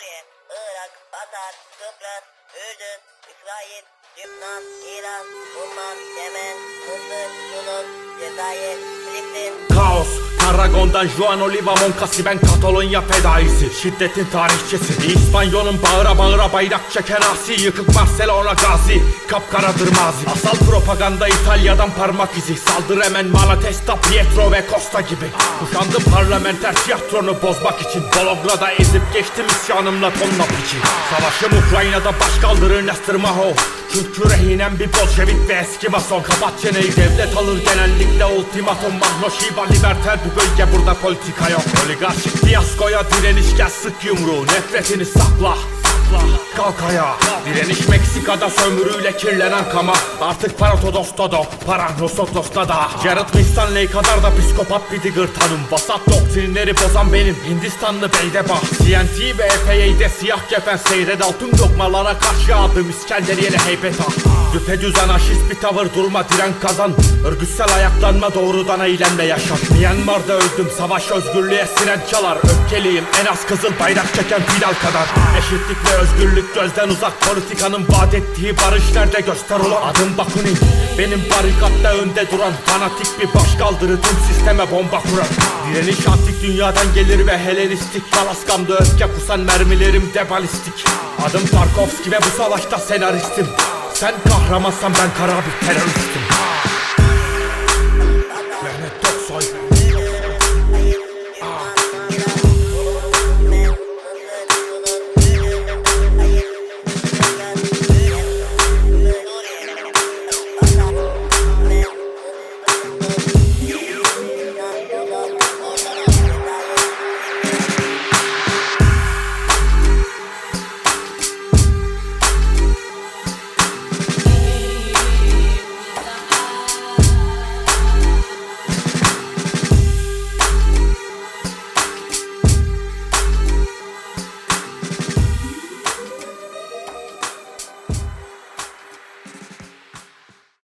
Suriye, Irak, Katar, Kıbrıs, Ürdün, İsrail, Lübnan, İran, Umman, Yemen, Mısır, Tunus, Cezayir, Filistin, Kaos Tarragon'dan Juan Oliva Moncasi ben Katalonya fedaisi. Şiddetin tarihçesi İspanyol'un bağıra bağıra bayrak çeken asi. Yıkık Barcelona gazi Kapkaradır mazi Asal propaganda İtalya'dan parmak izi. Saldır hemen Malatesta, Pietro ve Costa gibi. Kuşandım parlamenter tiyatronu bozmak için. Bologna'da ezip geçtim isyanımla tonla piçi. Savaşım Ukrayna'da baş kaldırır Nestor Maho. Çünkü rehinem bir Bolşevik ve eski mason Kapat çeneyi devlet alır genellikle ultimatum. Mahno Şiva liberter bölge burada politika yok Oligarşik fiyaskoya direniş gel sık yumruğu Nefretini sakla. Kalk ayağa Direniş Meksika'da sömürüyle kirlenen kama. Artık Paratodos'ta da Parahnosotos'ta da Jared Winstanley kadar da psikopat bir digger tanım. Vasat doktrinleri bozan benim Hindistanlı beydebah CNT ve FAA'de siyah kefen seyred altın lokmalara karşı adım İskenderiye'ne heybet ah Düpedüz anarşist bir tavır durma diren kazan. Örgütsel ayaklanma doğrudan eğlenme yaşam Myanmar'da öldüm savaş özgürlüğe siren çalar. Öfkeliyim en az kızıl bayrak çeken Fidel kadar. Eşitlik ve özgürlük gözden uzak. Politikanın vaat ettiği barış nerede? Göster ulan Adım Bakunin. Benim barikatta önde duran Fanatik bir başkaldırı. Tüm sisteme bomba kuran. Direniş antik dünyadan gelir ve Helenistik Kalaskamda öfke kusan mermilerim de balistik. Adım Tarkovski ve bu savaşta senaristim Sen kahramansan ben kara bir teröristim